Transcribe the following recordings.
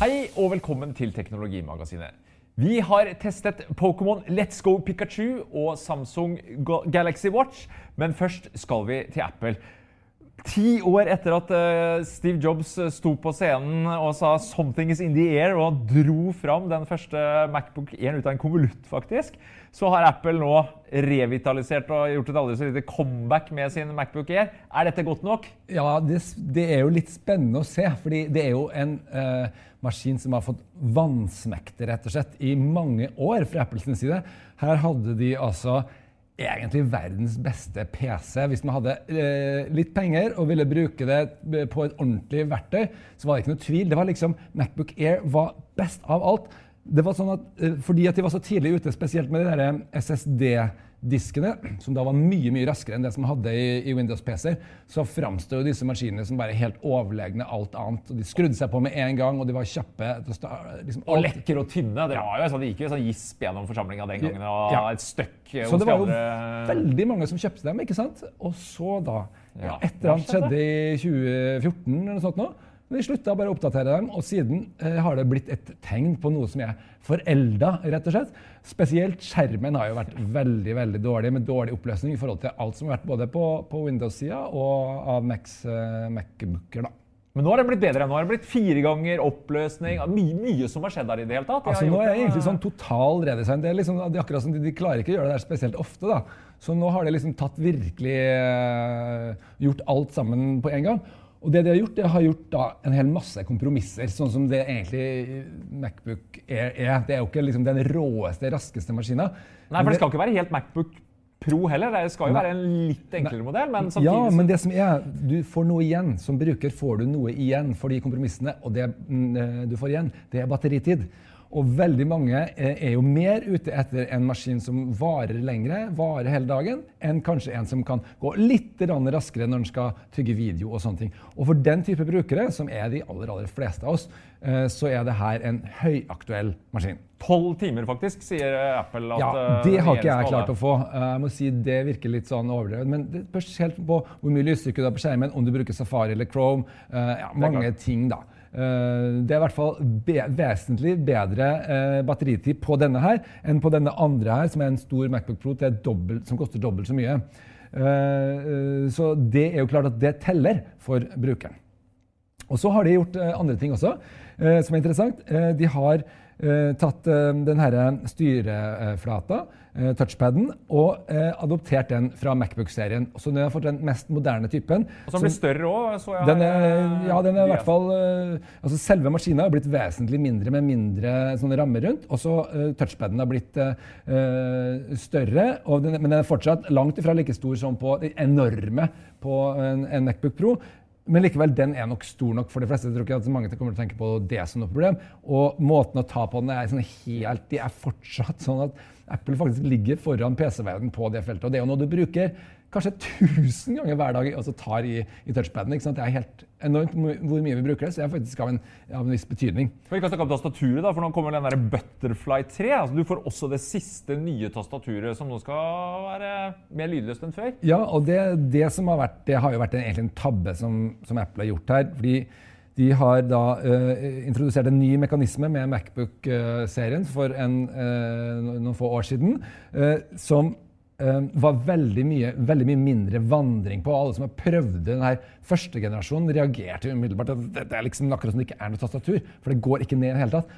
Hei og velkommen til Teknologimagasinet. Vi har testet Pokémon Let's Go Pikachu og Samsung Galaxy Watch, men først skal vi til Apple. Ti år etter at eh, Steve Jobs eh, sto på scenen og sa 'something is in the air' og dro fram den første Macbook Air ut av en konvolutt, faktisk, så har Apple nå revitalisert og gjort et aldri så lite comeback med sin Macbook Air. Er dette godt nok? Ja, det, det er jo litt spennende å se. fordi det er jo en eh, maskin som har fått vannsmekte rett og slett, i mange år fra Apples side. Her hadde de altså egentlig verdens beste PC. Hvis man hadde eh, litt penger og ville bruke det på et ordentlig verktøy, så var det ikke noe tvil. Det var liksom, Macbook Air var best av alt. Det var sånn at, eh, fordi at de var så tidlig ute, spesielt med de der SSD-diskene, som da var mye mye raskere enn det som hadde i, i Windows PC, så framstod jo disse maskinene som bare helt overlegne alt annet. Og de skrudde seg på med en gang, og de var kjappe. Liksom, Og lekre og tynne. Det var jo sånn, det gikk jo sånn gisp gjennom forsamlinga den gangen. Og Ja. et støkk Så hos det de var jo veldig mange som kjøpte dem, ikke sant? Og så da, ja, Ja, et eller annet skjedde i 2014 eller noe sånt nå, de slutta bare å oppdatere dem, og siden eh, har det blitt et tegn på noe som er forelda, rett og slett. Spesielt skjermen har jo vært veldig veldig dårlig, med dårlig oppløsning i forhold til alt som har vært både på, på Windows-sida og av Macs, eh, Macbooker. da. Men nå har det blitt bedre. Nå har det blitt fire ganger oppløsning. Mye, mye som har skjedd der i det hele tatt. De Altså, nå er det det- egentlig sånn total redesign. Det er liksom, det er akkurat som de, de klarer ikke å gjøre det der spesielt ofte. da. Så nå har de liksom tatt virkelig eh, gjort alt sammen på en gang. Og det de har gjort, det har gjort da en hel masse kompromisser, sånn som det egentlig Macbook er. Det er jo ikke liksom den råeste, raskeste maskina. Nei, for det skal ikke være helt Macbook Pro heller. Det skal jo være en litt enklere modell. Men samtidig Ja, men det som er, du får noe igjen. Som bruker får du noe igjen for de kompromissene. Og det mm, eh, du får igjen, det er batteritid. Og veldig mange eh, er jo mer ute etter en maskin som varer lengre, varer hele dagen, enn kanskje en som kan gå litt raskere når den skal tygge video og sånne ting. Og for den type brukere, som er de aller, aller fleste av oss, eh, så er det her en høyaktuell maskin. Tolv timer, faktisk, sier Apple. At, Ja, eh, Det har ikke jeg klart å få. Eh, Jeg må si Det virker litt sånn overdrevet. Men det spørs helt på hvor mye lysstyrke du har på skjermen, om du bruker Safari eller Chrome. eh, Ja, mange ting, da. Eh, Det er i hvert fall be vesentlig bedre eh, batteritid på denne her enn på denne andre her, som er en stor Macbook Pro dobbelt, som koster dobbelt så mye. Eh, Så det er jo klart at det teller for brukeren. Og så har de gjort andre ting også, som er interessant. De har tatt den herre styreflata, touchpaden, og eh, adoptert den fra Macbook-serien. Så den har fått den mest moderne typen. Og som blir større òg, så jeg. Den er, eh, ja, den er i hvert fall eh, altså Selve maskinen har blitt vesentlig mindre med mindre sånne rammer rundt. Og så uh, touchpaden har blitt eh, eh, større, og den, men den er fortsatt langt ifra like stor som på de enorme på en, en Macbook Pro. Men likevel, den er nok stor nok for de fleste. Jeg tror ikke at mange kommer til å tenke på det som noe problem. Og måten å ta på den er sånn helt De er fortsatt sånn at Apple faktisk ligger foran PC-verdenen på det feltet. Og det er jo noe du bruker kanskje 1000 ganger hver dag altså tar i, i touchpaden. ikke sant? Det er helt enormt hvor mye vi bruker det, så det er faktisk av en, av en viss betydning. Vi kan snakke om tastaturet, da, for nå kommer den der Butterfly 3. Altså, du får også det siste nye tastaturet, som nå skal være mer lydløst enn før. Ja, og det, det som har vært, det har jo vært en, egentlig en tabbe som, som Apple har gjort her. fordi de har da eh, introdusert en ny mekanisme med Macbook-serien for en, eh, noen få år siden, eh, som eh, var veldig mye, veldig mye mindre vandring på. Alle som har prøvd den her første generasjonen, reagerte umiddelbart. Det, det er liksom akkurat som det ikke er noe tastatur, for det går ikke ned i det hele tatt.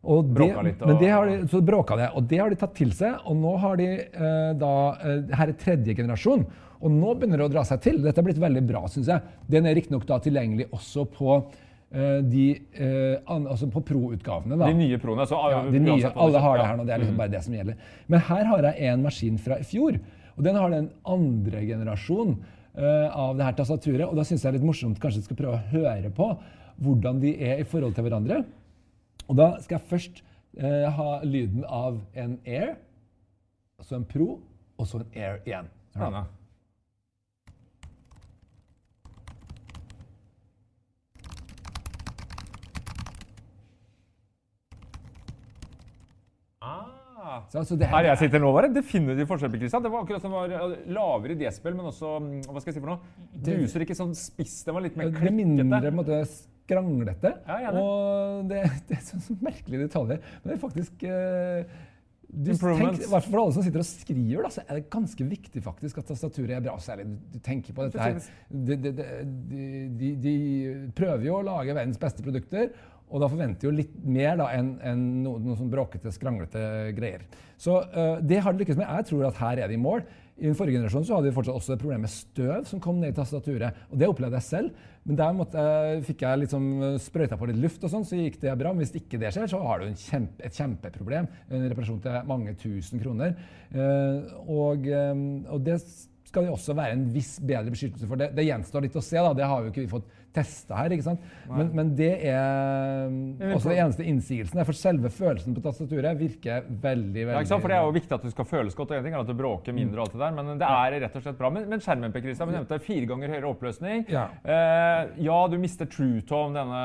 Og det, litt, og- men det har de, så bråka det, og det har de tatt til seg. Og nå har de eh, da eh, Her er tredje generasjon. Og nå begynner det å dra seg til. Dette har blitt veldig bra, syns jeg. Den er riktignok tilgjengelig også på uh, de uh, an, altså på pro-utgavene. da. De nye proene. Så, Ja, de nye, alle har det her nå. Det er liksom bare det som gjelder. Men her har jeg en maskin fra i fjor. Og den har den andre generasjon uh, av det her tastaturet. Og da syns jeg det er litt morsomt kanskje skal prøve å høre på hvordan de er i forhold til hverandre. Og da skal jeg først eh, ha lyden av en Air, så en Pro, og så en Air igjen. Hør da. Spennende. Ah. Så, altså det Her jeg sitter nå, var det definitivt forskjell. Kristian. Det var akkurat som var eh, lavere i desibel, men også mm, hva skal jeg si for noe? Bruser ikke sånn spiss, den var litt mer er mindre på klikkete. skranglete. Ja, ja, det. og det, det er sånn, så merkelige detaljer. Men det er faktisk eh, du tenk, For alle som sitter og skriver, da, så er det ganske viktig faktisk at tastaturet er bra. Særlig du, du tenker på dette her. De, de, de, de, de prøver jo å lage verdens beste produkter. Og da forventer jo litt mer da, enn en noe, noe sånn bråkete, skranglete greier. Så eh, det har de lykkes med. Jeg tror at her er de i mål. I den forrige generasjonen så hadde vi fortsatt også et problem med støv som kom ned i tastaturet. Og det opplevde jeg selv. Men der måtte, jeg- fikk jeg liksom sprøyta på litt luft, og sånn, så gikk det bra. Men hvis ikke det skjer, så har du kjempe, et kjempeproblem. En reparasjon til mange tusen kroner. Uh, og, eh, og det skal det også være en viss bedre beskyttelse for. Det, det gjenstår litt å se. da, Det har jo ikke vi fått testa her. ikke sant? Men, men det er også det eneste innsigelsen. For selve følelsen på tastaturet virker veldig veldig Ja, ikke sant? For Det er jo viktig at du skal føles godt. og en ting er at det bråker mindre, og alt det der, men det er rett og slett bra. Men, men skjermen Per Christian, vi nevnte fire ganger høyere oppløsning. Ja. Eh, ja, du mister True Tone, denne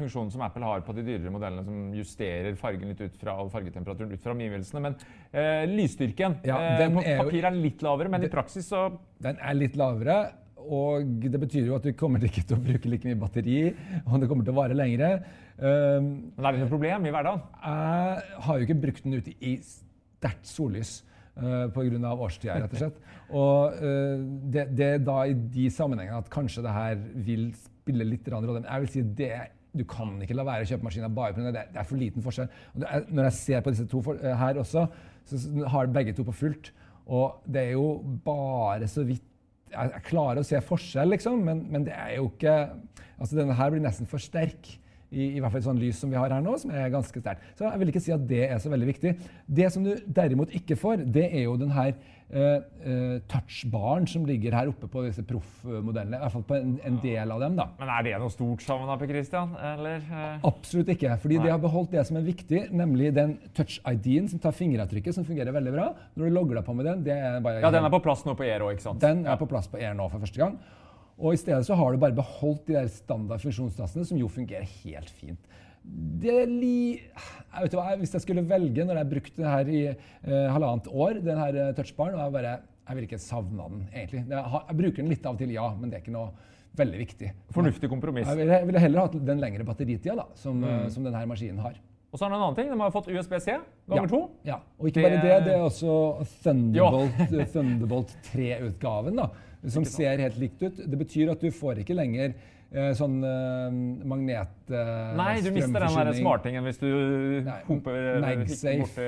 funksjonen som Apple har på de dyrere modellene, som justerer fargen litt ut fra og fargetemperaturen ut fra omgivelsene. Men eh, lysstyrken Ja, eh, den på er jo- papir er litt lavere, men i praksis så Den er litt lavere, og det betyr jo at du kommer ikke til å bruke like mye batteri, og det kommer til å vare lengre. Um, Men er det noe problem i hverdagen? jeg har jo ikke brukt den ute i sterkt sollys uh, pga. årstida, rett og slett. Og uh, det, det er da i de sammenhengene at kanskje det her vil spille litt rolle. Men jeg vil si det du kan ikke la være å kjøpe maskiner bare pga. det. Det er for liten forskjell. Er, når jeg ser på disse to for, uh, her også, så har begge to på fullt. Og det er jo bare så vidt jeg, klarer å se forskjell, liksom, men, men det er jo ikke Altså, denne her blir nesten for sterk. I, I hvert fall sånn lys som vi har her nå, som er ganske sterkt. Så jeg vil ikke si at det er så veldig viktig. Det som du derimot ikke får, det er jo den her touchbaren som ligger her oppe på disse proffmodellene. I hvert fall på en, en del av dem, da. Men er det noe stort savn da, Per Christian? Eller? eh? Absolutt ikke. fordi de har beholdt det som er viktig, nemlig den touch-ID-en som tar fingeravtrykket, som fungerer veldig bra. Når du logger deg på med den, det er bare Ja, den er på plass nå på Air òg, ikke sant? Den er på plass på Air nå for første gang. Og i stedet så har du bare beholdt de der standard funksjonstassene, som jo fungerer helt fint. Det li... Jeg vet hva, Hvis jeg skulle velge, når jeg har brukt det her i eh, halvannet år, den her eh, touchbaren, og jeg bare Jeg vil ikke savne den, egentlig. Jeg, har, jeg bruker den litt av og til, ja, men det er ikke noe veldig viktig. Fornuftig kompromiss. Jeg ville, jeg ville heller hatt den lengre batteritida da, som, mm. som denne maskinen har. Og så er det en annen ting. De har fått USB-C ganger to. Ja, og ikke bare det, det er også Thunderbolt, Thunderbolt 3-utgaven, da, som ser helt likt ut. Det betyr at du får ikke lenger eh, sånn uh, magnet... Uh, Nei, du mister den der smartingen hvis du Nei, hoper eh, borti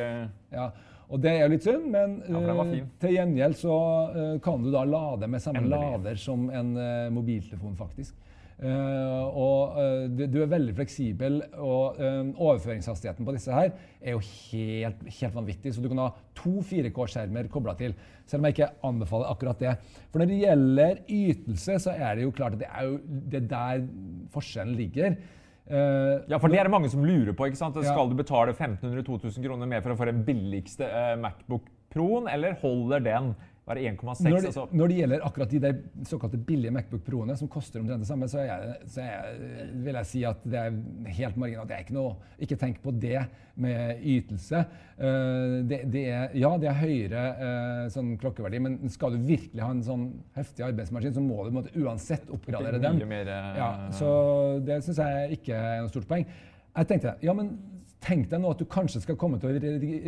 Ja, og det er jo litt synd, men Ja, eh, fin. til gjengjeld så eh, kan du da lade med samme Endelig. lader som en eh, mobiltelefon, faktisk. Eh, og uh, du, du er veldig fleksibel, og uh, overføringshastigheten på disse her er jo helt, helt vanvittig. Så du kan ha to 4K-skjermer kobla til, selv om jeg ikke anbefaler akkurat det. For når det gjelder ytelse, så er det jo klart at det er jo det er der forskjellen ligger. Ja, for det er det mange som lurer på. ikke sant? Ja. Skal du betale 1500-2000 kroner mer for å få den billigste Macbook Proen, eller holder den Var det 1,6? Når altså, når det gjelder akkurat de der såkalte billige Macbook Pro-ene, som koster omtrent det samme, så, jeg, så jeg, vil jeg si at det er helt marginalt. Det er ikke noe Ikke tenk på det med ytelse. Eh, det, det er, ja, det er høyere eh, sånn klokkeverdi, men skal du virkelig ha en sånn heftig arbeidsmaskin, så må du måtte, uansett oppgradere den. mer, eh, ja, så det syns jeg ikke er noe stort poeng. Jeg tenkte, ja, men tenk deg nå at du kanskje skal komme til å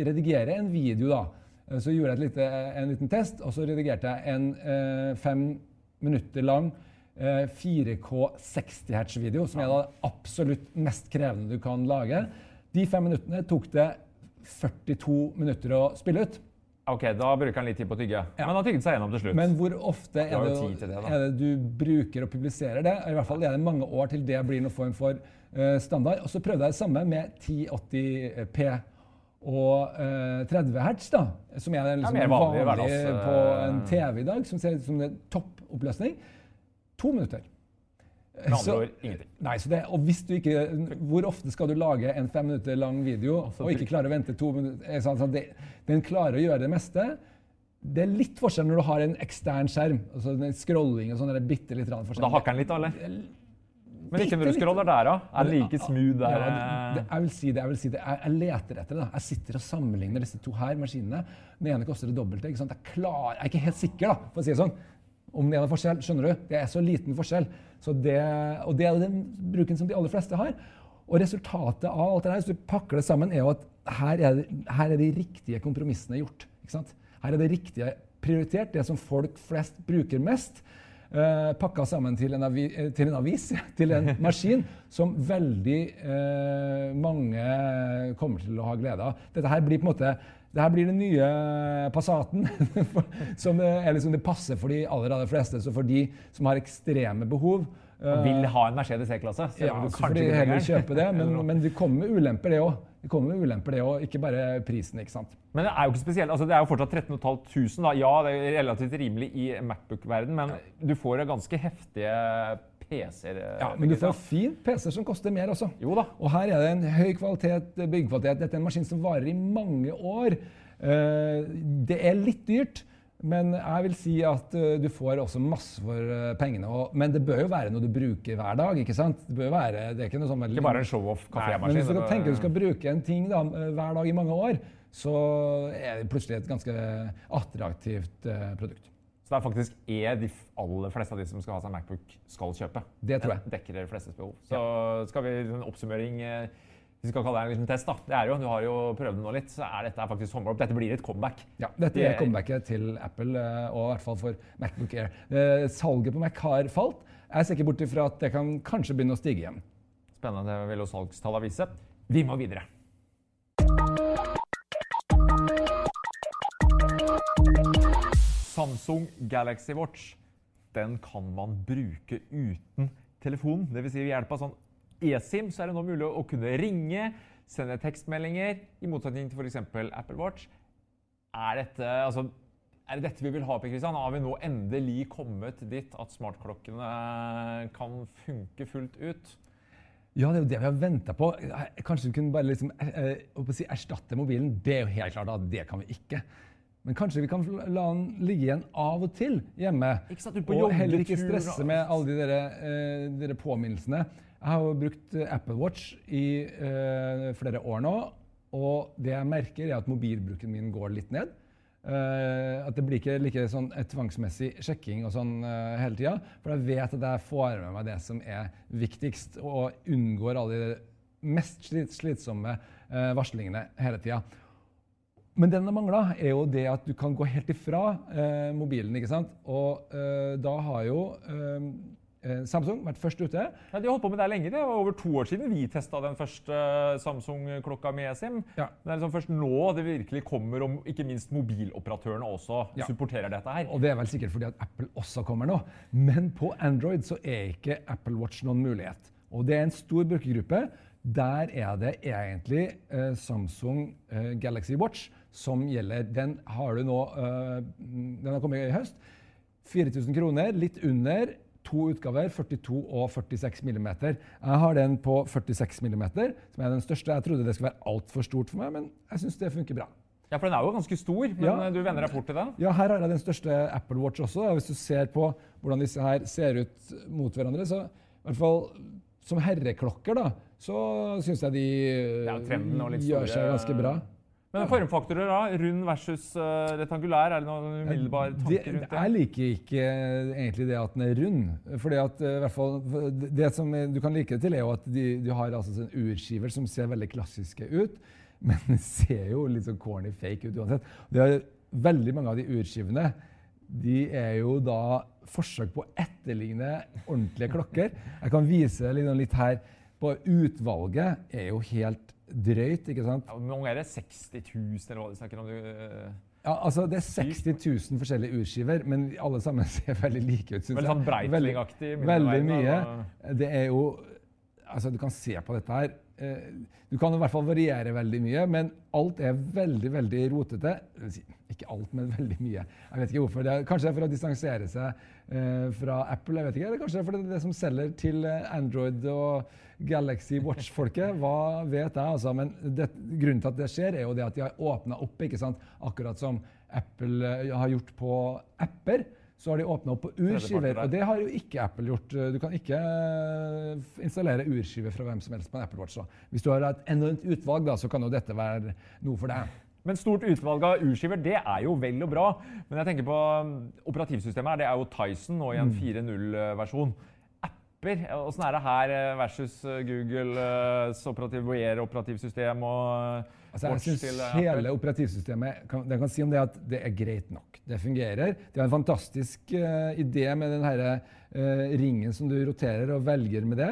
redigere en video, da. Eh, Så gjorde jeg et lite, en liten test, og så redigerte jeg en eh, fem minutter lang eh, 4K 60 Hz-video, som er det absolutt mest krevende du kan lage. De fem minuttene tok det 42 minutter å spille ut. OK, da bruker han litt tid på å tygge. Men han tygget seg gjennom til slutt. Men hvor ofte er det, det, er det du bruker og publiserer det? I hvert fall er det mange år til det blir noen form for uh, standard. Og så prøvde jeg det samme med 1080P og eh, 30 hertz, da, som er liksom mer vanlig vanlig, på eh, en TV i dag, som ser ut som det er toppoppløsning. To minutter. Med andre ord ingenting. Nei, så det, og hvis du ikke, Hvor ofte skal du lage en fem minutter lang video Altså, og ikke klare å vente to minutter? Så, altså, det, den klarer å gjøre det meste. Det er litt forskjell når du har en ekstern skjerm. altså den Scrolling og sånn. det bitte litt forskjell. Da hakker den litt, da, eller? Men hvilken ruskeroll er der, da? Er det like smooth der? Ja, det, jeg vil si det. Jeg vil si det. Jeg, jeg leter etter det. da. Jeg sitter og sammenligner disse to her maskinene. Den ene koster det dobbelte. ikke sant? Jeg, klar, jeg er ikke helt sikker, da, for å si det sånn. Om det er noe forskjell. Skjønner du? Det er så liten forskjell. Så det, og det er jo den bruken som de aller fleste har. Og resultatet av alt det der, hvis du pakker det sammen, er jo at her er, det, her er de riktige kompromissene gjort. ikke sant? Her er det riktige prioritert, det som folk flest bruker mest. Uh, pakka sammen til en, avi, eh, til en avis, til en maskin, som veldig eh, mange kommer til å ha glede av. Dette her blir på en måte det her blir den nye Passaten, som er liksom det passer for de aller, aller fleste. Så for de som har ekstreme behov og Vil ha en Mercedes E-klasse. ja, så får de heller kjøpe det, men, men det kommer ulemper, det òg. Det kommer med ulemper det òg. ikke bare prisen. ikke sant? Men det er jo ikke spesielt. Altså, det er jo fortsatt 13 500. Da. Ja, det er relativt rimelig i Macbook-verden, men du får ganske heftige PC-er. Ja, Men du får fin PC som koster mer også. Jo da. Og her er det en høy kvalitet, byggekvalitet. Dette er en maskin som varer i mange år. Eh, Det er litt dyrt, men jeg vil si at eh, du får også masse for eh, pengene. Men det bør jo være noe du bruker hver dag. ikke sant? Det bør jo være, det er ikke noe sånn veldig- Ikke bare en show-off kafémaskin. Men hvis du tenker kan tenke du skal bruke en ting da, eh, hver dag i mange år, så er det plutselig et ganske attraktivt produkt. Så det er faktisk er de aller fleste av de som skal ha seg Macbook, skal kjøpe. Det tror jeg. Det dekker de flestes behov. Så skal vi en oppsummering Hvis vi skal kalle det en liten test, da. Det er jo, Du har jo prøvd den nå litt, så er dette faktisk håndball opp. Dette blir et comeback. Ja, dette Det er comebacket til Apple, eh, og i hvert fall for Macbook Air. Eh, Salget på Mac har falt. Jeg ser ikke bort ifra at det kan kanskje begynne å stige igjen. Spennende. Det vil jo salgstallene vise. Vi må videre. Samsung Galaxy Watch den kan man bruke uten telefon. Dvs. Si ved hjelp av sånn eSIM så er det nå mulig å kunne ringe, sende tekstmeldinger, i motsetning til f.eks. Apple Watch. Er dette, altså, er det dette vi vil ha? Per Kristian? Har vi nå endelig kommet dit at smartklokkene kan funke fullt ut? Ja, det er jo det vi har venta på. Kanskje vi kunne bare liksom, eh, eh, si, erstatte mobilen. Det er jo helt klart at det kan vi ikke. Men kanskje vi kan la den ligge igjen av og til hjemme. Ikke sant, ut på og heller ikke stresse med alle de der, eh, de der påminnelsene. Jeg har jo brukt Apple Watch i eh, flere år nå, og det jeg merker, er at mobilbruken min går litt ned. Eh, at det blir ikke like sånn tvangsmessig sjekking og sånn eh, hele tida. For jeg vet at jeg får med meg det som er viktigst, og unngår alle de mest slit slitsomme eh, varslingene hele tida. Men den det mangler, er jo det at du kan gå helt ifra eh, mobilen. ikke sant? Og eh, da har jo Samsung vært først ute. Ja, de har holdt på med det lenge. Det var over to år siden vi testa den første Samsung-klokka med eSIM. Ja. Det er liksom først nå det virkelig kommer, om ikke minst mobiloperatørene også Ja. supporterer dette her. Og det er vel sikkert fordi at Apple også kommer nå. Men på Android så er ikke Apple Watch noen mulighet. Og det er en stor brukergruppe. Der er det egentlig eh, Samsung eh, Galaxy Watch som gjelder. Den har du nå eh, Den har kommet i høst. 4000 kroner, litt under. To utgaver, 42 og 46 mm. Jeg har den på 46 mm, som er den største. Jeg trodde det skulle være altfor stort for meg, men jeg syns det funker bra. Ja, for den er jo ganske stor, men Ja. eh, du vender deg fort til den? Ja, her har jeg den største Apple Watch også. og Hvis du ser på hvordan disse her ser ut mot hverandre, så i hvert fall som herreklokker, da, så syns jeg de Ja, gjør seg ganske bra. Men formfaktorer, da? Rund versus eh, rektangulær? Er det noen umiddelbare Det, tanker rundt det? jeg liker ikke egentlig det at den er rund. Fordi at eh, i hvert fall, Det som du kan like det til, er jo at de, de har altså en urskiver som ser veldig klassiske ut. Men ser jo litt sånn corny fake ut uansett. Det er veldig mange av de urskivene de er jo da forsøk på å etterligne ordentlige klokker. Jeg kan vise litt her. På utvalget er jo helt drøyt, ikke sant? Ja, Hvor mange er det? 60 000, eller hva de snakker om? Du, eh, Ja, altså Det er 60 000 forskjellige urskiver, men alle sammen ser veldig like ut. Synes Veldig sånn. Breitling-aktig, Veldig, mye. Det er jo Altså, du kan se på dette her. Eh, Du kan i hvert fall variere veldig mye, men alt er veldig veldig rotete. Ikke alt, men veldig mye. Jeg vet ikke hvorfor. Det er, kanskje det er for å distansere seg eh, fra Apple, jeg vet ikke. Eller kanskje det er fordi det er det som selger til Android og Galaxy Watch-folket. Hva vet jeg, altså. Men det, grunnen til at det skjer, er jo det at de har åpna opp, ikke sant? akkurat som Apple eh, har gjort på apper. Så har de åpna opp på urskiver, og det har jo ikke Apple gjort. Du kan ikke eh, installere urskiver fra hvem som helst på en Apple Watch. Da. Hvis du har et enormt utvalg, da, så kan jo dette være noe for deg. Men stort utvalg av urskiver, det er jo vel og bra. Men jeg tenker på um, operativsystemet her. Det er jo Tyson nå i en 4.0-versjon. Apper, åssen er det her eh, versus eh, Googles operativ, Wear operativsystem og Altså, jeg synes til eh, hele operativsystemet kan, det kan si om det at det er greit nok. Det fungerer. De har en fantastisk uh, idé med den eh, ringen som du roterer og velger med det.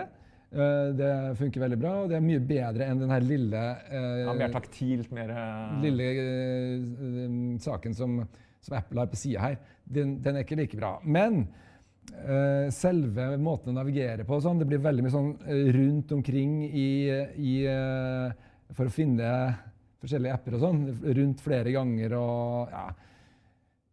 Eh, det funker veldig bra, og det er mye bedre enn den her lille eh, Ja, mer taktilt, mer eh, lille eh, saken som, som Apple har på sida her, den, den er ikke like bra. Men eh, selve måten å navigere på sånn, det blir veldig mye sånn eh, rundt omkring i, i eh, For å finne forskjellige apper og sånn. Rundt flere ganger og ja.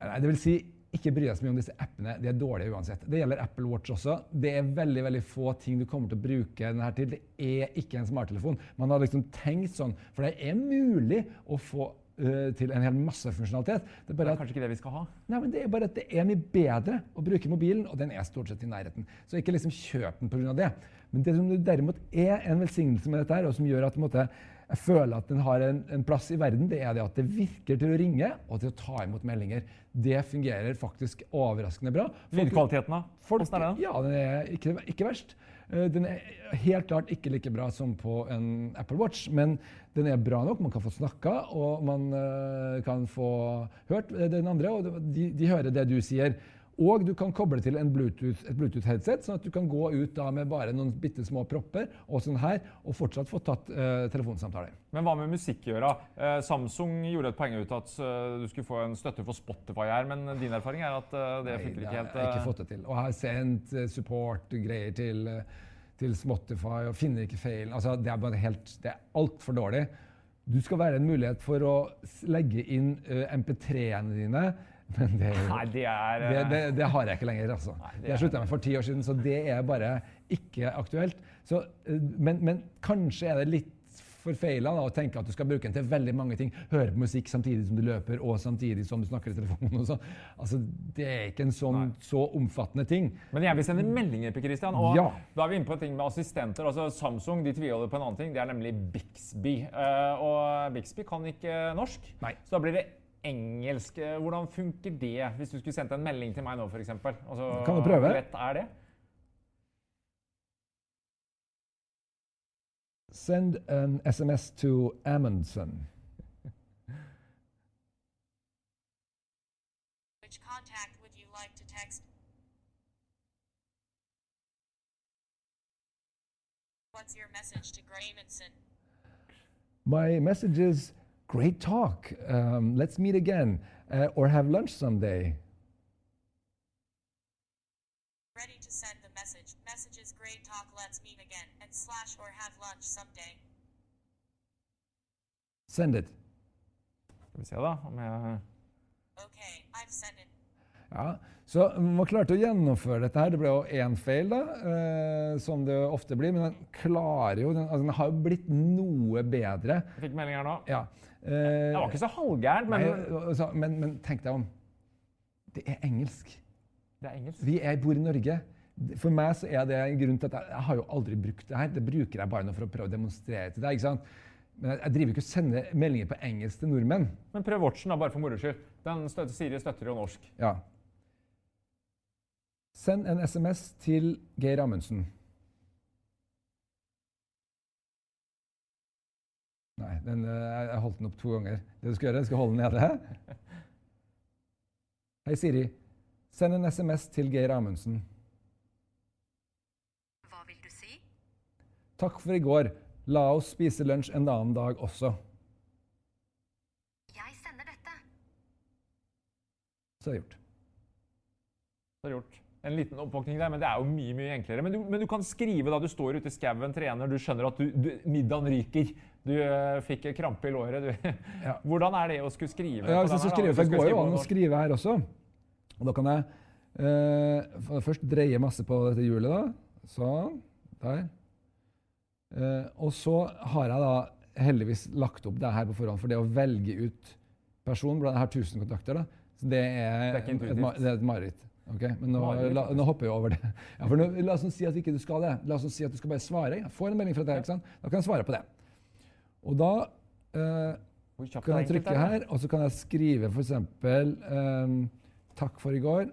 Nei, det vil si, ikke bry deg så mye om disse appene. De er dårlige uansett. Det gjelder Apple Watch også. Det er veldig veldig få ting du kommer til å bruke den her til. Det er ikke en smarttelefon. Man har liksom tenkt sånn, for det er mulig å få til en hel masse funksjonalitet. Det er Det er at kanskje ikke det vi skal ha? Nei, men det er bare at det er mye bedre å bruke mobilen, og den er stort sett i nærheten. Så ikke liksom kjøp den pga. det. Men det som derimot er en velsignelse med dette, her, og som gjør at måte, jeg føler at den har en, en plass i verden, det er det at det virker til å ringe og til å ta imot meldinger. Det fungerer faktisk overraskende bra. Lydkvaliteten, da? Folk? Ja, den er ikke, ikke verst. Eh, Den er helt klart ikke like bra som på en Apple Watch, men den er bra nok. Man kan få snakka, og man eh, kan få hørt den andre, og de, de hører det du sier. Og du kan koble til en Bluetooth, et Bluetooth-headset, sånn at du kan gå ut med bare noen bitte små propper og sånn her, og fortsatt få tatt uh, telefonsamtaler. Men hva med musikk gjøre? Uh, Samsung gjorde et poeng ut at uh, du skulle få en støtte for Spotify her, men din erfaring er at eh, det funker ikke helt? Jeg har ikke eh, fått det til. Og jeg har sendt eh, support-greier til, eh, til Spotify og finner ikke feilen. Altså, det er bare helt, det er altfor dårlig. Du skal være en mulighet for å legge inn eh, MP3-ene dine, men det, Nei, det er eh, det, det, det har jeg ikke lenger. altså. det det er- slutta med for ti år siden, så det er bare ikke aktuelt. Så, eh, men, men kanskje er det litt forfeila å tenke at du skal bruke den til veldig mange ting. Høre på musikk samtidig som du løper, og samtidig som du snakker i telefonen. og sånn. Altså, Det er ikke en sånn så omfattende ting. Men jeg vil sende meldinger, på Christian. Og Ja. da er vi inne på en ting med assistenter. Altså Samsung de tviholder på en annen ting. Det er nemlig Bixby. Eh, og Bixby kan ikke norsk. Nei. Så da blir det engelsk. Hvordan funker det hvis du skulle sendt en melding til meg nå, f.eks.? Altså, Kan du prøve? Hvor lett er det? Send an SMS to Amundsen. Which contact would you like to text? What's your message to Graymanson? My message is great talk. Um, let's meet again uh, or have lunch someday. Ready to send the message. Message is great talk. Let's meet again. And slash or have lunch someday. Send it. Skal vi se, da. Om jeg Okay, I've sent it. Ja, Så man klarte å gjennomføre dette her. Det ble jo én feil, da, eh, som det ofte blir. Men den klarer jo Den, altså, den har jo blitt noe bedre. Jeg fikk melding her nå. Ja. Det Eh, var ikke så halvgærent, men altså, men, men tenk deg om. Det er engelsk. det er engelsk. Vi er, bor i Norge. For meg så er det en grunn til at jeg, jeg har jo aldri brukt det her. Det bruker jeg bare nå for å prøve å demonstrere til deg. ikke sant? Men jeg, jeg driver ikke og sender meldinger på engelsk til nordmenn. Men prøv Watchen, da, bare for moro skyld. Den støtter, Siri støtter jo norsk. Ja. Send en SMS til Geir Amundsen. Nei, den, eh, jeg holdt den opp to ganger. Det du skal gjøre, du skal holde den nede. Hei, Siri. Send en SMS til Geir Amundsen. Hva vil du si? Takk for i går. La oss spise lunsj en annen dag også. Jeg sender dette. Så er det gjort. Så er gjort. En liten oppvåkning der, men det er jo mye mye enklere. Men du, men du kan skrive da du står ute i skauen, trener, du skjønner at du, du, middagen ryker. Du øh, fikk krampe i låret. Du. Ja. Hvordan er det å skulle skrive? Ja, hvis jeg skrive, for det går jo an å skrive her også. Og da kan jeg eh, først dreie masse på dette hjulet. da. Sånn. Der. Uh, og så har jeg da heldigvis lagt opp det her på forhånd, for det å velge ut person blant her 1000 kontakter, da, så det er, Det er et, det er et mareritt. Ok, Men nå, la, nå hopper vi over det. Ja, for nå, la oss si at ikke du skal det. La oss si at du skal bare svare. Jeg får en melding fra deg, ikke sant? Da kan jeg svare på det. Og da eh, kan jeg trykke er her, og så kan jeg skrive f.eks. Um, takk for i går.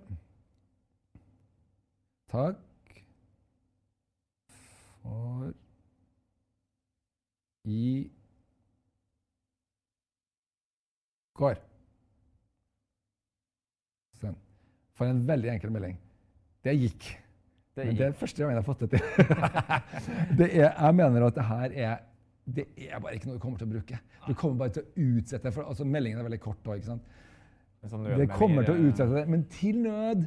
Takk for i går. Sånn. For en veldig enkel melding. Det gikk. Det Men det er første gang jeg har fått det til. det er, jeg mener at det her er det er bare ikke noe du kommer til å bruke. Du kommer bare til å utsette det. Altså, meldingen er veldig kort òg. ikke sant? Det kommer til å eh, utsette det. Men til nød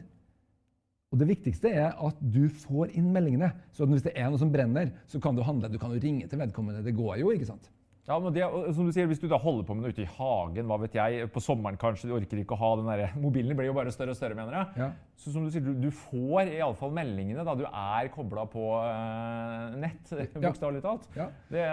Og det viktigste er at du får inn meldingene. Så hvis det er noe som brenner, så kan du handle. Du kan jo ringe til vedkommende. Det går jo, ikke sant? Ja, men det, som du sier, Hvis du da holder på med noe ute i hagen, hva vet jeg, på sommeren kanskje, du orker ikke å ha den der, Mobilen blir jo bare større og større, mener jeg. Ja. Så som du sier, du, du får iallfall meldingene da du er kobla på uh, nett, bokstavelig talt. Ja. Det,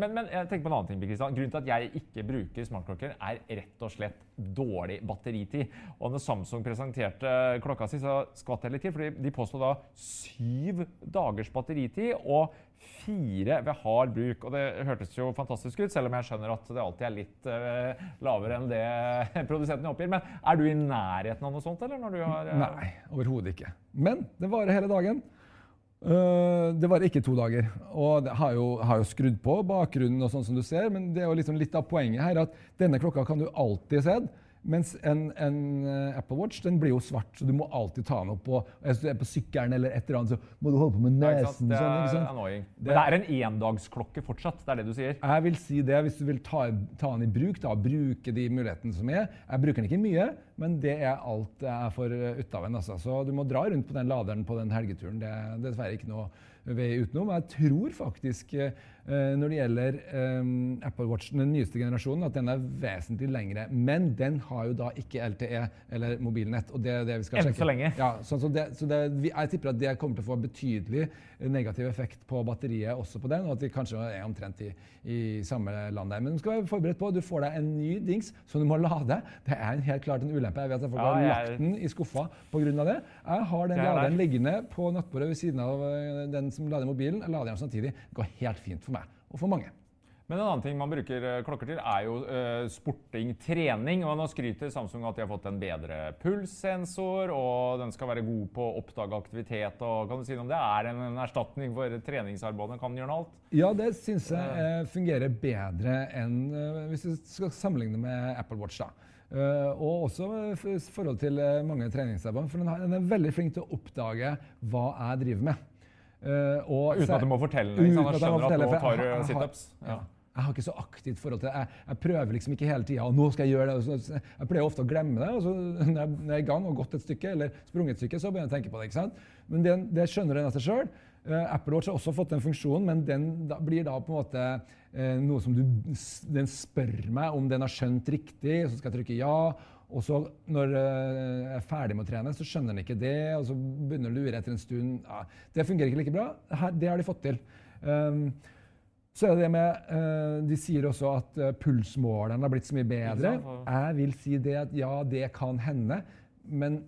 men, men jeg tenker på en annen ting, Kristian. Grunnen til at jeg ikke bruker smartklokker, er rett og slett dårlig batteritid. Og når Samsung presenterte klokka si, så skvatt jeg litt til, fordi de påsto da syv dagers batteritid og fire ved hard bruk. Og det hørtes jo fantastisk ut, selv om jeg skjønner at det alltid er litt uh, lavere enn det produsenten oppgir. Men er du i nærheten av noe sånt, eller? Har, uh... Nei, overhodet ikke. Men det varer hele dagen. Uh, det varer ikke to dager. Og det har jo, har jo skrudd på bakgrunnen, og sånn som du ser, men det er jo liksom litt av poenget her at denne klokka kan du alltid se. Mens en, en eh, Apple Watch den blir jo svart, så du må alltid ta den opp. Og hvis du er på sykkelen eller et eller annet, så må du holde på med nesen. Det sånn, er sånn, annoying. Men Det- det er en endagsklokke fortsatt, det er det du sier? Jeg vil si det, hvis du vil ta, ta den i bruk, da, bruke de mulighetene som er. Jeg bruker den ikke mye, men det er alt jeg får ut av den. Altså. Så du må dra rundt på den laderen på den helgeturen. Det er dessverre ikke noe vei utenom. Jeg tror faktisk, eh, når det gjelder eh, Apple Watch, den nyeste generasjonen, at den er vesentlig lengre. Men den har jo da ikke LTE eller mobilnett, og det er det vi skal Enn sjekke. så lenge. Ja, så, så, det, så det, vi, jeg tipper at det kommer til å få betydelig negativ effekt på batteriet også på den, og at vi kanskje er omtrent i, i samme land der. Men du skal være forberedt på, du får deg en ny dings som du må lade. Det er en helt klart en ulempe. Jeg vet at folk Ja, har lagt den i skuffa pga. det. Jeg har den er laderen liggende på nattbordet ved siden av øh, den som lader mobilen. Jeg lader den samtidig. Det går helt fint for meg, og for mange. Men en annen ting man bruker eh, klokker til, er jo uh, sporting, trening. Og nå skryter Samsung at de har fått en bedre pulssensor, og den skal være god på å oppdage aktivitet. og Kan du si noe om det? Er en, en erstatning for treningsarbeidet? Kan den gjøre alt? Ja, det syns jeg uh, fungerer bedre enn uh, hvis du skal sammenligne med Apple Watch. da. Og også i forhold til mange treningsarbeid, For den er veldig flink til å oppdage hva jeg driver med. Eh, og Uten at du må fortelle det? Uten Han jeg må at fortelle, for tar jeg du har- jeg har-. Jeg har ikke så aktivt forhold til det. Jeg, jeg prøver liksom ikke hele tida. Nå skal jeg gjøre det. Jeg pleier ofte å glemme det. og så Når jeg når jeg er i gang og gått et stykke, eller sprunget et stykke, så begynner jeg å tenke på det. ikke sant? Men det, det skjønner den av seg sjøl. Apple Watch har også fått den funksjonen, men den da, blir da på en måte eh, noe som du Den spør meg om den har skjønt riktig, så skal jeg trykke ja. Og så når eh, jeg er ferdig med å trene, så skjønner han ikke det, og så begynner han å lure etter en stund. Ja, det fungerer ikke like bra. Her, det har de fått til. Um, så er det det med eh, De sier også at eh, pulsmåleren har blitt så mye bedre. Jeg vil si det at ja, det kan hende. Men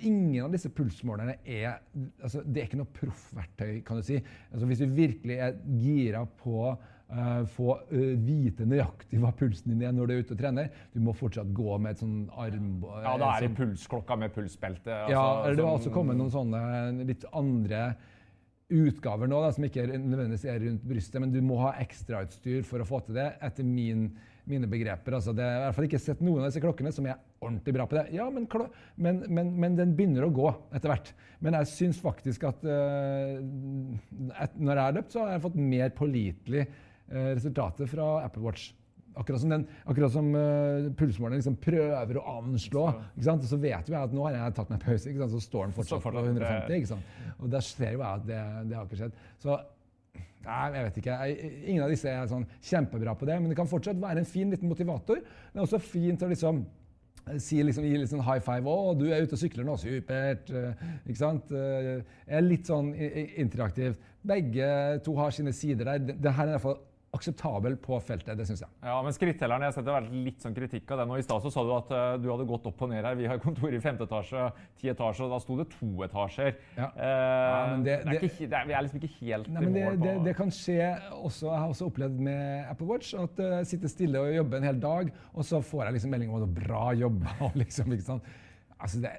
ingen av disse pulsmålerne er altså, Det er ikke noe proffverktøy, kan du si. Altså, hvis du virkelig er gira på få eh, vite nøyaktig hva pulsen din er når du er ute og trener, du må fortsatt gå med et sånn arm... Ja, da er det sånn- pulsklokka med pulsbelte. ja, altså, eller det har også kommet noen sånne litt andre utgaver nå, da, som ikke er- nødvendigvis er rundt brystet, men du må ha ekstrautstyr for å få til det, etter min, mine begreper. Altså, det, har i hvert fall ikke sett noen av disse klokkene som er ordentlig bra på det. Ja, men, men, men, men den begynner å gå etter hvert. Men jeg syns faktisk at uh, et, når jeg har løpt, så har jeg fått mer pålitelig øh, resultater fra Apple Watch. Akkurat som, den, akkurat som uh, pulsmåleren liksom prøver å anslå. Så vet jo jeg at nå har jeg tatt meg pause, så står den fortsatt på 150. Ikke sant? Og der ser jo jeg at det, det har ikke skjedd. Så Nei, jeg vet ikke. Ingen av disse er sånn kjempebra på det, men det kan fortsatt være en fin liten motivator. Det er også fint å liksom eh, si, liksom, gi litt sånn high five. 'Å, du er ute og sykler nå. Supert.' eh, Ikke sant? Eh, Jeg er litt sånn interaktiv. Begge to har sine sider der. Det det her er i hvert fall akseptabel på feltet, det syns jeg. Ja, men skrittelleren, jeg har sett det vært litt sånn kritikk av den. Og I stad så sa du at uh, du hadde gått opp og ned her. Vi har kontor i femte etasje, ti etasjer, og da sto det to etasjer. Ja. Uh, men det- det er ikke, det er, vi er liksom ikke helt Nei, i mål på det, det kan skje også. Jeg har også opplevd med Apple Watch at jeg jeg sitter stille og jobber en hel dag, og så får jeg liksom melding om at bra jobba. liksom, ikke sant? Altså, det,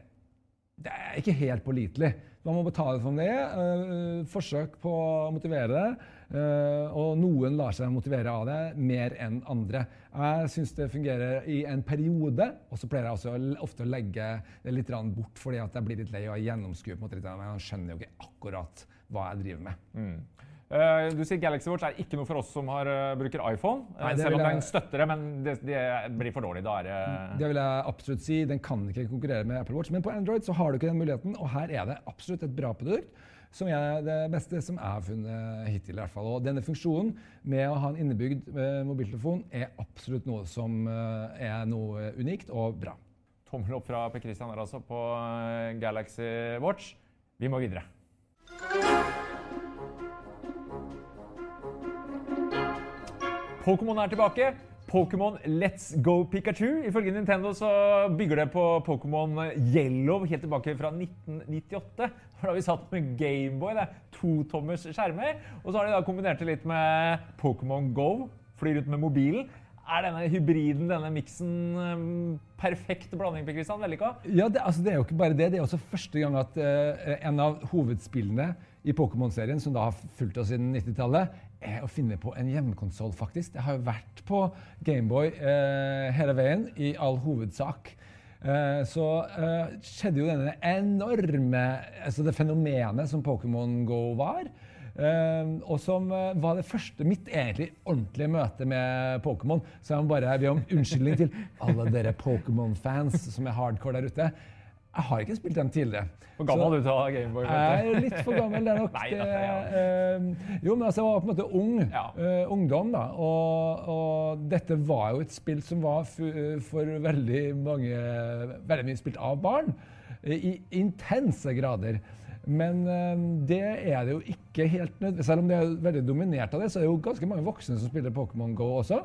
det er ikke helt pålitelig. Man må betale for det. eh, forsøk på å motivere det. eh, og noen lar seg motivere av det mer enn andre. Jeg syns det fungerer i en periode, og så pleier jeg også ofte å legge det litt bort fordi jeg blir litt lei og gjennomskuer på en måte men jeg skjønner jo ikke akkurat hva jeg driver med. Eh, du sier Galaxy Watch er ikke noe for oss som har, eh, bruker iPhone. eh, Nei, selv om jeg- den støtter det, men det, det blir for dårlig. Da er det Det vil jeg absolutt si. Den kan ikke konkurrere med Apple Watch. Men på Android så har du ikke den muligheten, og her er det absolutt et bra produkt. Som er det beste som jeg har funnet hittil. i hvert fall. Og denne funksjonen med å ha en innebygd eh, mobiltelefon er absolutt noe som eh, er noe unikt og bra. tommel opp fra Per Christian her altså på eh, Galaxy Watch. Vi må videre. Pokémon er tilbake. Pokémon Let's Go Pikachu. Ifølge Nintendo så bygger det på Pokémon Yellow helt tilbake fra 1998. Da har vi satt med Gameboy, det er totommers skjermer. Og så har de da kombinert det litt med Pokémon Go, flyr ut med mobilen. Er denne hybriden, denne miksen, eh, perfekt blanding? Per Christian? Vellykka? Ja, det, altså, det er jo ikke bare det. Det er også første gang at uh, en av hovedspillene i Pokémon-serien, som da har fulgt oss siden 90-tallet, er å finne på en hjemmekonsoll, faktisk. Det har jo vært på Gameboy uh, hele veien, i all hovedsak. Eh, så skjedde jo denne enorme altså Det fenomenet som Pokémon Go var. Eh, og som eh, var det første mitt egentlig ordentlige møte med Pokémon. Så jeg må bare be om unnskyldning til alle dere Pokémon-fans som er hardcore der ute. Jeg har ikke spilt dem tidligere. Hvor gammel Så- du til å ha Gameboy? jeg er litt for gammel, det er nok. Nei, da, ja. eh, jo, men altså, jeg var på en måte ung. Ja. eh, ungdom, da. Og, og dette var jo et spill som var fu- for veldig mange Veldig mye spilt av barn. eh, I intense grader. Men eh, det er det jo ikke helt nødvendig. Selv om det er veldig dominert av det, så er det jo ganske mange voksne som spiller Pokémon Go også.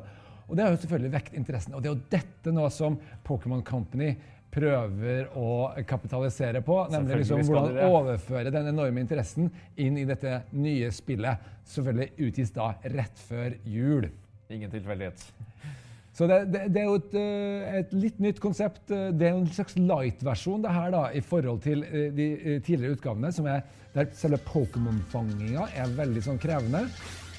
Og det har jo selvfølgelig vekt interessen. Og det er jo dette nå som Pokémon Company prøver å kapitalisere på. Nemlig liksom hvordan overføre den enorme interessen inn i dette nye spillet. Selvfølgelig utgis da rett før jul. Ingen tilfeldighet. Så det, det, det er jo et, eh, et litt nytt konsept. Eh, Det er en slags light-versjon det her da, i forhold til eh, de tidligere utgavene, som er, der selve Pokémon-fanginga er veldig sånn krevende.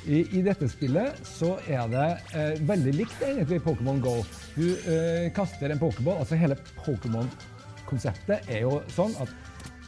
I, I dette spillet så er det eh, veldig likt egentlig Pokémon Go. Du eh, kaster en Pokéball. altså Hele Pokémon-konseptet er jo sånn at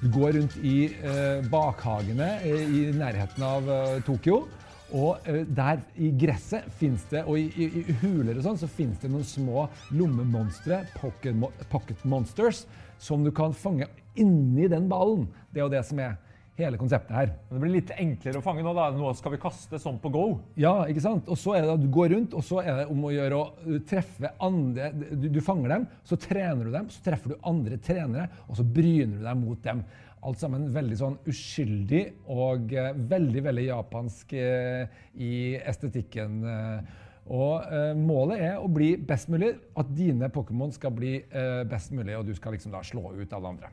du går rundt i eh, bakhagene i nærheten av Tokyo. Og eh, der i gresset finnes det, og i, i, i huler og sånn, så finnes det noen små lommemonstre, pocket, pocket monsters, som du kan fange inni den ballen. Det er jo det som er hele konseptet her. Men det blir litt enklere å fange nå. da. Nå skal vi kaste sånn på go. Ja, ikke sant? Og så er det at du går rundt, og så er det om å gjøre å uh, treffe andre du, du fanger dem, så trener du dem, så treffer du andre trenere, og så bryner du deg mot dem. Alt sammen veldig sånn uskyldig og eh, veldig, veldig japansk eh, i estetikken. eh. Og eh, målet er å bli best mulig, at dine Pokémon skal bli eh, best mulig, og du skal liksom da slå ut alle andre.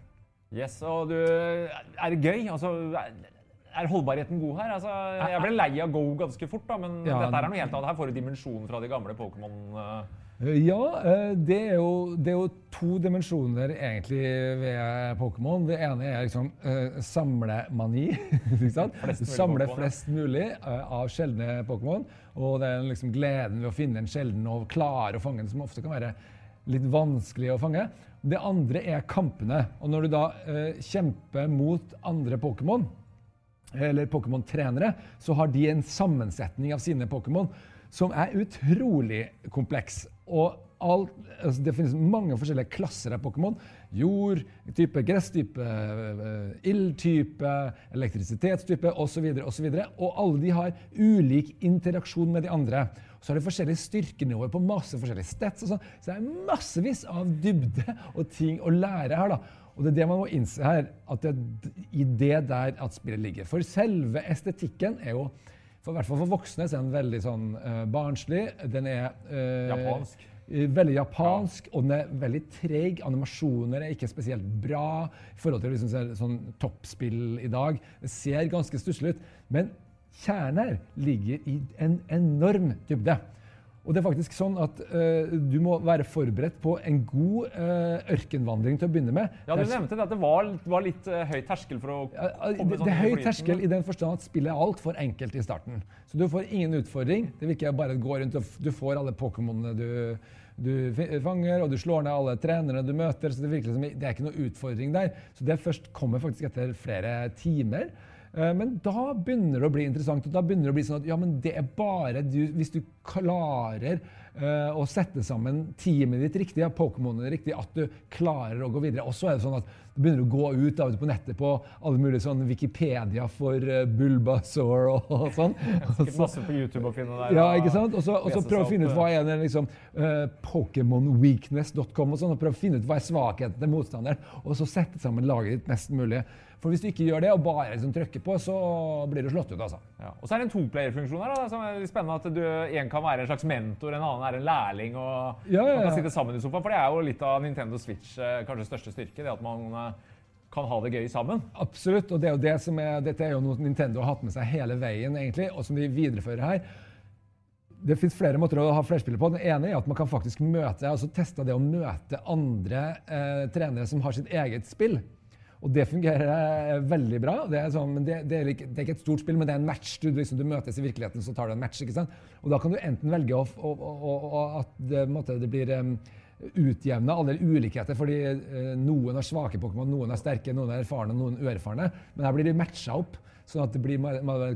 Yes, og du, Er det gøy? Altså, er- er holdbarheten god her? Altså, jeg ble lei av Go ganske fort, da, men Ja, dette er noe helt annet. Her får du dimensjonen fra de gamle Pokémon. Ja, eh, det er, jo, det er jo to dimensjoner egentlig ved Pokémon. Det ene er liksom uh, samlemani. ikke sant? Samle flest mulig uh, av sjeldne Pokémon. Og det er liksom gleden ved å finne en sjelden og klare å fange den, som ofte kan være litt vanskelig å fange. Det andre er kampene. Og når du da uh, kjemper mot andre Pokémon, eller Pokémon-trenere, så har de en sammensetning av sine Pokémon som er utrolig kompleks. Og alt, altså det finnes mange forskjellige klasser av Pokémon. Jord, type, gresstype, eh, ildtype, elektrisitetstype osv. osv. Og alle de har ulik interaksjon med de andre. Så har de forskjellige styrkenivåer på masse forskjellige stats. og sånn. Så det er massevis av dybde og ting å lære her. da. Og det er det man må innse her, at det er i det der at spillet ligger. For selve estetikken er jo, for, i hvert fall for voksne, så er den veldig sånn uh, barnslig. Den er uh, Japansk. Veldig japansk, og den er veldig treig. Animasjoner er ikke spesielt bra i forhold til liksom, sånn toppspill i dag. Det ser ganske stusslig ut. Men kjernen her ligger i en enorm dybde. Og det er faktisk sånn at uh, du må være forberedt på en god uh, ørkenvandring til å begynne med. Ja, Du nevnte det at det var, var litt uh, høy terskel for å komme det, sånn det er høy terskel i den forstand at spillet er altfor enkelt i starten. Så du får ingen utfordring. Det vil ikke bare gå rundt og Du får alle Pokémonene du, du fanger, og du slår ned alle trenerne du møter. så Det virker som det er ikke noe utfordring der. Så det først kommer faktisk etter flere timer. Eh, Men da begynner det å bli interessant. og da begynner det å bli sånn at ja, men det er bare du, Hvis du klarer uh, å sette sammen teamet ditt riktig, ja, Pokémonene riktig, at du klarer å gå videre. Og så er det sånn at du begynner å gå ut av, på nettet på alle mulige sånn Wikipedia for uh, Bulbasaur og, og sånn. Sikkert masse på YouTube å finne der. ja, ikke sant? Og så, og så prøve å finne ut hva er det liksom uh, Pokémonweakness.com og sånn, og prøve å finne ut hva er svakheten til motstanderen, og så sette sammen laget ditt mest mulig. For hvis du ikke gjør det, og bare liksom trykker på, så blir du slått ut, altså. Ja. Og så er det en toplayerfunksjon her, da, som er spennende. At du, en kan være en slags mentor, en annen er en lærling. og Ja, ja, Man kan sitte sammen i sofaen. For det er jo litt av Nintendo Switch eh, kanskje største styrke. Det at man eh, kan ha det gøy sammen. Absolutt, og det er jo det som er, dette er jo noe Nintendo har hatt med seg hele veien, egentlig, og som de viderefører her. Det fins flere måter å ha flerspillere på. Den ene er at man kan faktisk møte, altså teste det å møte andre eh, trenere som har sitt eget spill. Og det fungerer eh, veldig bra. Det er, sånn, det, det, er ikke, det er ikke et stort spill, men det er en match. Du, liksom, du møtes i virkeligheten, så tar du en match. ikke sant? Og da kan du enten velge å, å, å, at det, måte, det blir um, utjevna alle ulikheter, fordi uh, noen har svake Pokémon, noen er sterke, noen er erfarne, noen uerfarne. Men her blir de matcha opp, sånn at det blir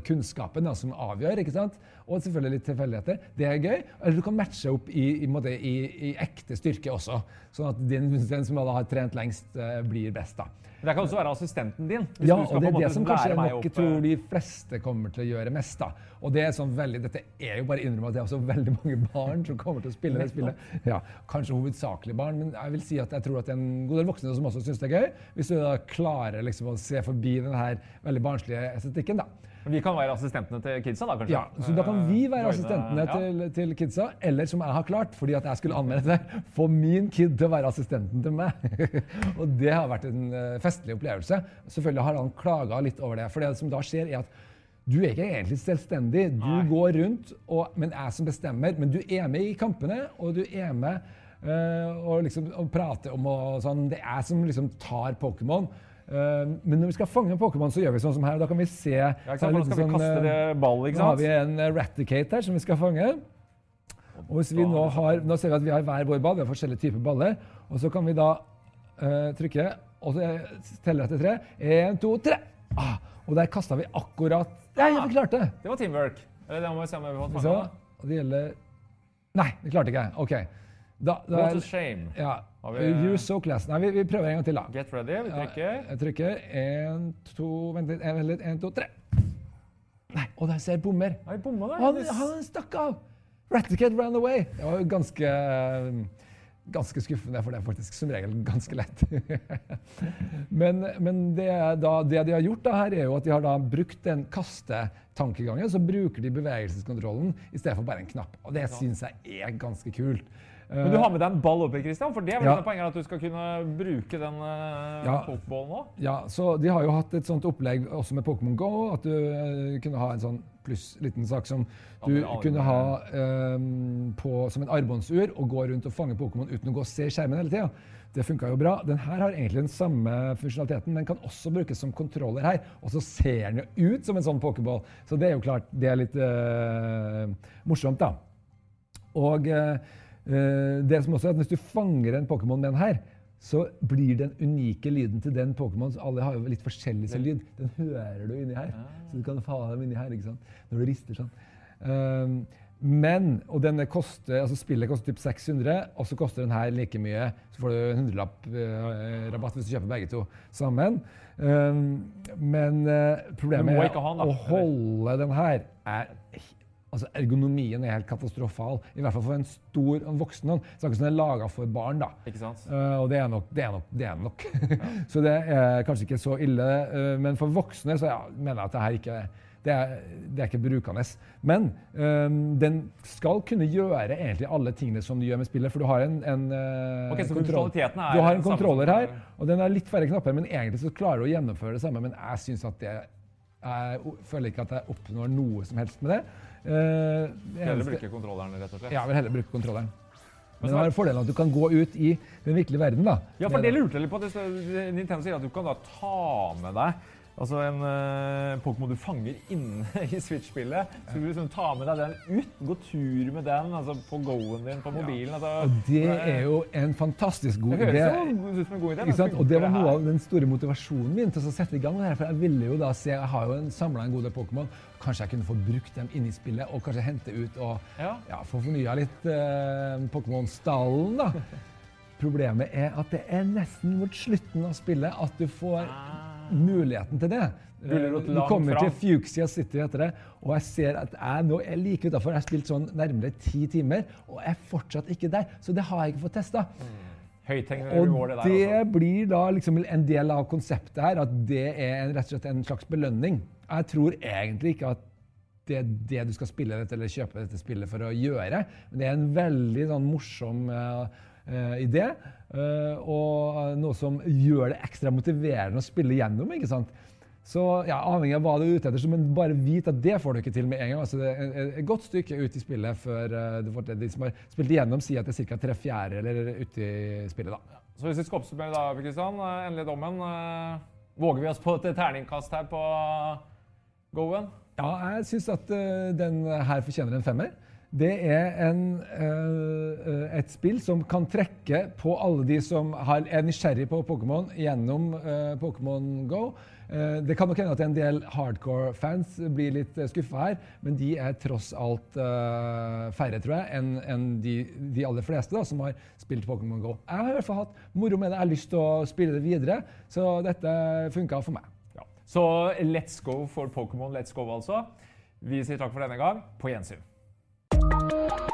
kunnskapen da, som avgjør. ikke sant? Og selvfølgelig litt tilfeldigheter. Det er gøy. Eller du kan matche opp i, i, måte, i, i ekte styrke også, sånn at den, den som har trent lengst, eh, blir best. da. Det kan også være assistenten din. hvis Ja, og det er det som kanskje jeg nok tror eh, de fleste kommer til å gjøre mest. da. Og det er sånn veldig, Dette er jo bare innrømme at det er også veldig mange barn som kommer til å spille det spillet. Ja, Kanskje hovedsakelig barn, men jeg vil si at jeg tror at det er en god del voksne som også syns det er gøy. Hvis du da klarer liksom å se forbi den her veldig barnslige estetikken. da. Men vi kan være assistentene til kidsa, da, kanskje? Ja, så Da kan vi være Eh, assistentene til, til kidsa, eller som jeg har klart, fordi at jeg skulle anmelde det, få min kid til å være assistenten til meg. og det har vært en eh, festlig opplevelse. Selvfølgelig har han klaga litt over det. For det som da skjer, er at du er ikke egentlig selvstendig. Du går rundt, og, men jeg som bestemmer. Men du er med i kampene, og du er med eh, og, liksom, og prater om og sånn. Det er jeg som liksom tar Pokémon. Eh, men når vi skal fange Pokémon, så gjør vi sånn som her. Da kan vi se Ja, ikke sant? da skal vi sånn, kaste eh, det ball, ikke Nå har vi en eh, Raticate her som vi skal fange. Og hvis vi nå, har, nå ser vi at vi har hver vår ball, vi har forskjellige typer baller. Og så kan vi da uh, trykke, og så teller jeg til tre. Én, to, tre! Ah, og der kasta vi akkurat Nei, vi klarte det! Det var teamwork. Eller det må vi se om vi Så, og det gjelder Nei, det klarte ikke jeg. OK. Da, da What a shame. Ja. Vi- so class. Nei, vi, vi prøver en gang til, da. Get ready. Vi Ja, trykker. jeg trykker. En, to Vent litt. En, vent litt. En, to, tre. Nei, og der ser jeg bommer. Nei, bomma der. Han, han stakk av! Raticate ran away. Det var jo ganske Ganske skuffende, for det er faktisk som regel ganske lett. men men det, da, det de har gjort da her, er jo at de har brukt den kastetankegangen. Så bruker de bevegelseskontrollen i stedet for bare en knapp. Og det syns jeg er ganske kult. Men du har med deg en ball oppi, Christian, for det er vel Ja. poenget at du skal kunne bruke den uh, Ja. pokeballen nå? Ja, så De har jo hatt et sånt opplegg også med Pokémon Go. At du uh, kunne ha en sånn pluss liten sak som du ja, kunne ha um, på, som en armbåndsur og gå rundt og fange Pokémon uten å gå og se skjermen hele tida. Det funka jo bra. Den her har egentlig den samme funksjonaliteten. Den kan også brukes som kontroller her. Og så ser den jo ut som en sånn pokerball, Så det er jo klart, det er litt uh, morsomt, da. Og eh, eh, det som også er at hvis du fanger en Pokémon med den her, så blir den unike lyden til den Pokémon Alle har jo litt forskjellig sin lyd. Den hører du inni her. Så du kan få dem inni her ikke sant? når du rister sånn. Um, men, og denne koster, altså Spillet koster typ 600, og så koster den her like mye. Så får du en hundrelapp eh, rabatt hvis du kjøper begge to sammen. Um, men eh, problemet er ha å holde den her er Altså, Ergonomien er helt katastrofal. I hvert fall for en stor en voksen hånd. Så er sånn den er laga for barn. da. Ikke sant? Uh, og det er nok. Det er nok, det er nok. så det er kanskje ikke så ille. Uh, men for voksne så ja, mener jeg at det her ikke det er, det er ikke brukende. Men um, den skal kunne gjøre egentlig alle tingene som du gjør med spillet. For du har en, en uh, Ok, så kontroll- er Du har en kontroller her, og den har litt færre knapper. Men egentlig så klarer du å gjennomføre det samme. Men jeg syns at det jeg føler ikke at jeg oppnår noe som helst med det. Eh, det Heller eneste- bruke kontrolleren, rett og slett. ja, jeg vil heller bruke kontrolleren. Men det er- fordelen at du kan gå ut i den virkelige verden. da. Ja, for det lurte jeg litt på. Nintendo sier at du kan da ta med deg altså en uh, Pokémon du fanger inne i Switch-spillet. Så du liksom ta med deg den ut, gå tur med den altså på Go-en din på mobilen. Altså, Og det er jo en fantastisk god idé. Det høres ut som en god idé. men? Og det var noe av den store motivasjonen min til å sette i gang det her. For jeg ville jo da se, jeg har jo samla en god del Pokémon. Kanskje jeg kunne få brukt dem inne i spillet og kanskje hente ut og Ja. ja, få fornya litt uh, Pokémon-stallen, da. Problemet er at det er nesten mot slutten av spillet at du får muligheten til det. Eh, Du langt kommer til Fuxia City etter det, og jeg ser at jeg nå er like utafor. Jeg har spilt sånn nærmere ti timer, og jeg er fortsatt ikke der. Så det har jeg ikke fått testa. Høythengende Og det blir da liksom en del av konseptet her, at det er en, rett og slett en slags belønning. Jeg tror egentlig ikke at det er det du skal spille dette eller kjøpe dette spillet for å gjøre, men det er en veldig sånn morsom eh, eh, det. eh, og noe som gjør det ekstra motiverende å spille gjennom, ikke sant? Så ja, avhengig av hva du er ute etter, så men bare vit at det får du ikke til med en gang. Altså, det er et- godt stykke ut i spillet før eh, de som har spilt igjennom, sier at det er ca. tre fjerdedeler ute i spillet. da. Så hvis vi skal oppsummere da, Kristian, endelig dommen. Våger vi oss på et terningkast her på Go-en? Ja, jeg syns at den her fortjener en femmer. Det er en, eh, et spill som kan trekke på alle de som er nysgjerrig på Pokémon gjennom eh, Pokémon Go. Eh, det kan nok hende at en del hardcore-fans blir litt skuffa her, men de er tross alt eh, færre, tror jeg, enn de, de aller fleste da, som har spilt Pokémon Go. Jeg har i hvert fall hatt moro med det. Jeg har lyst til å spille det videre, så dette funka for meg. Ja. Så let's go for Pokémon Let's go, altså. Vi sier takk for denne gang. På gjensyn. Thank you.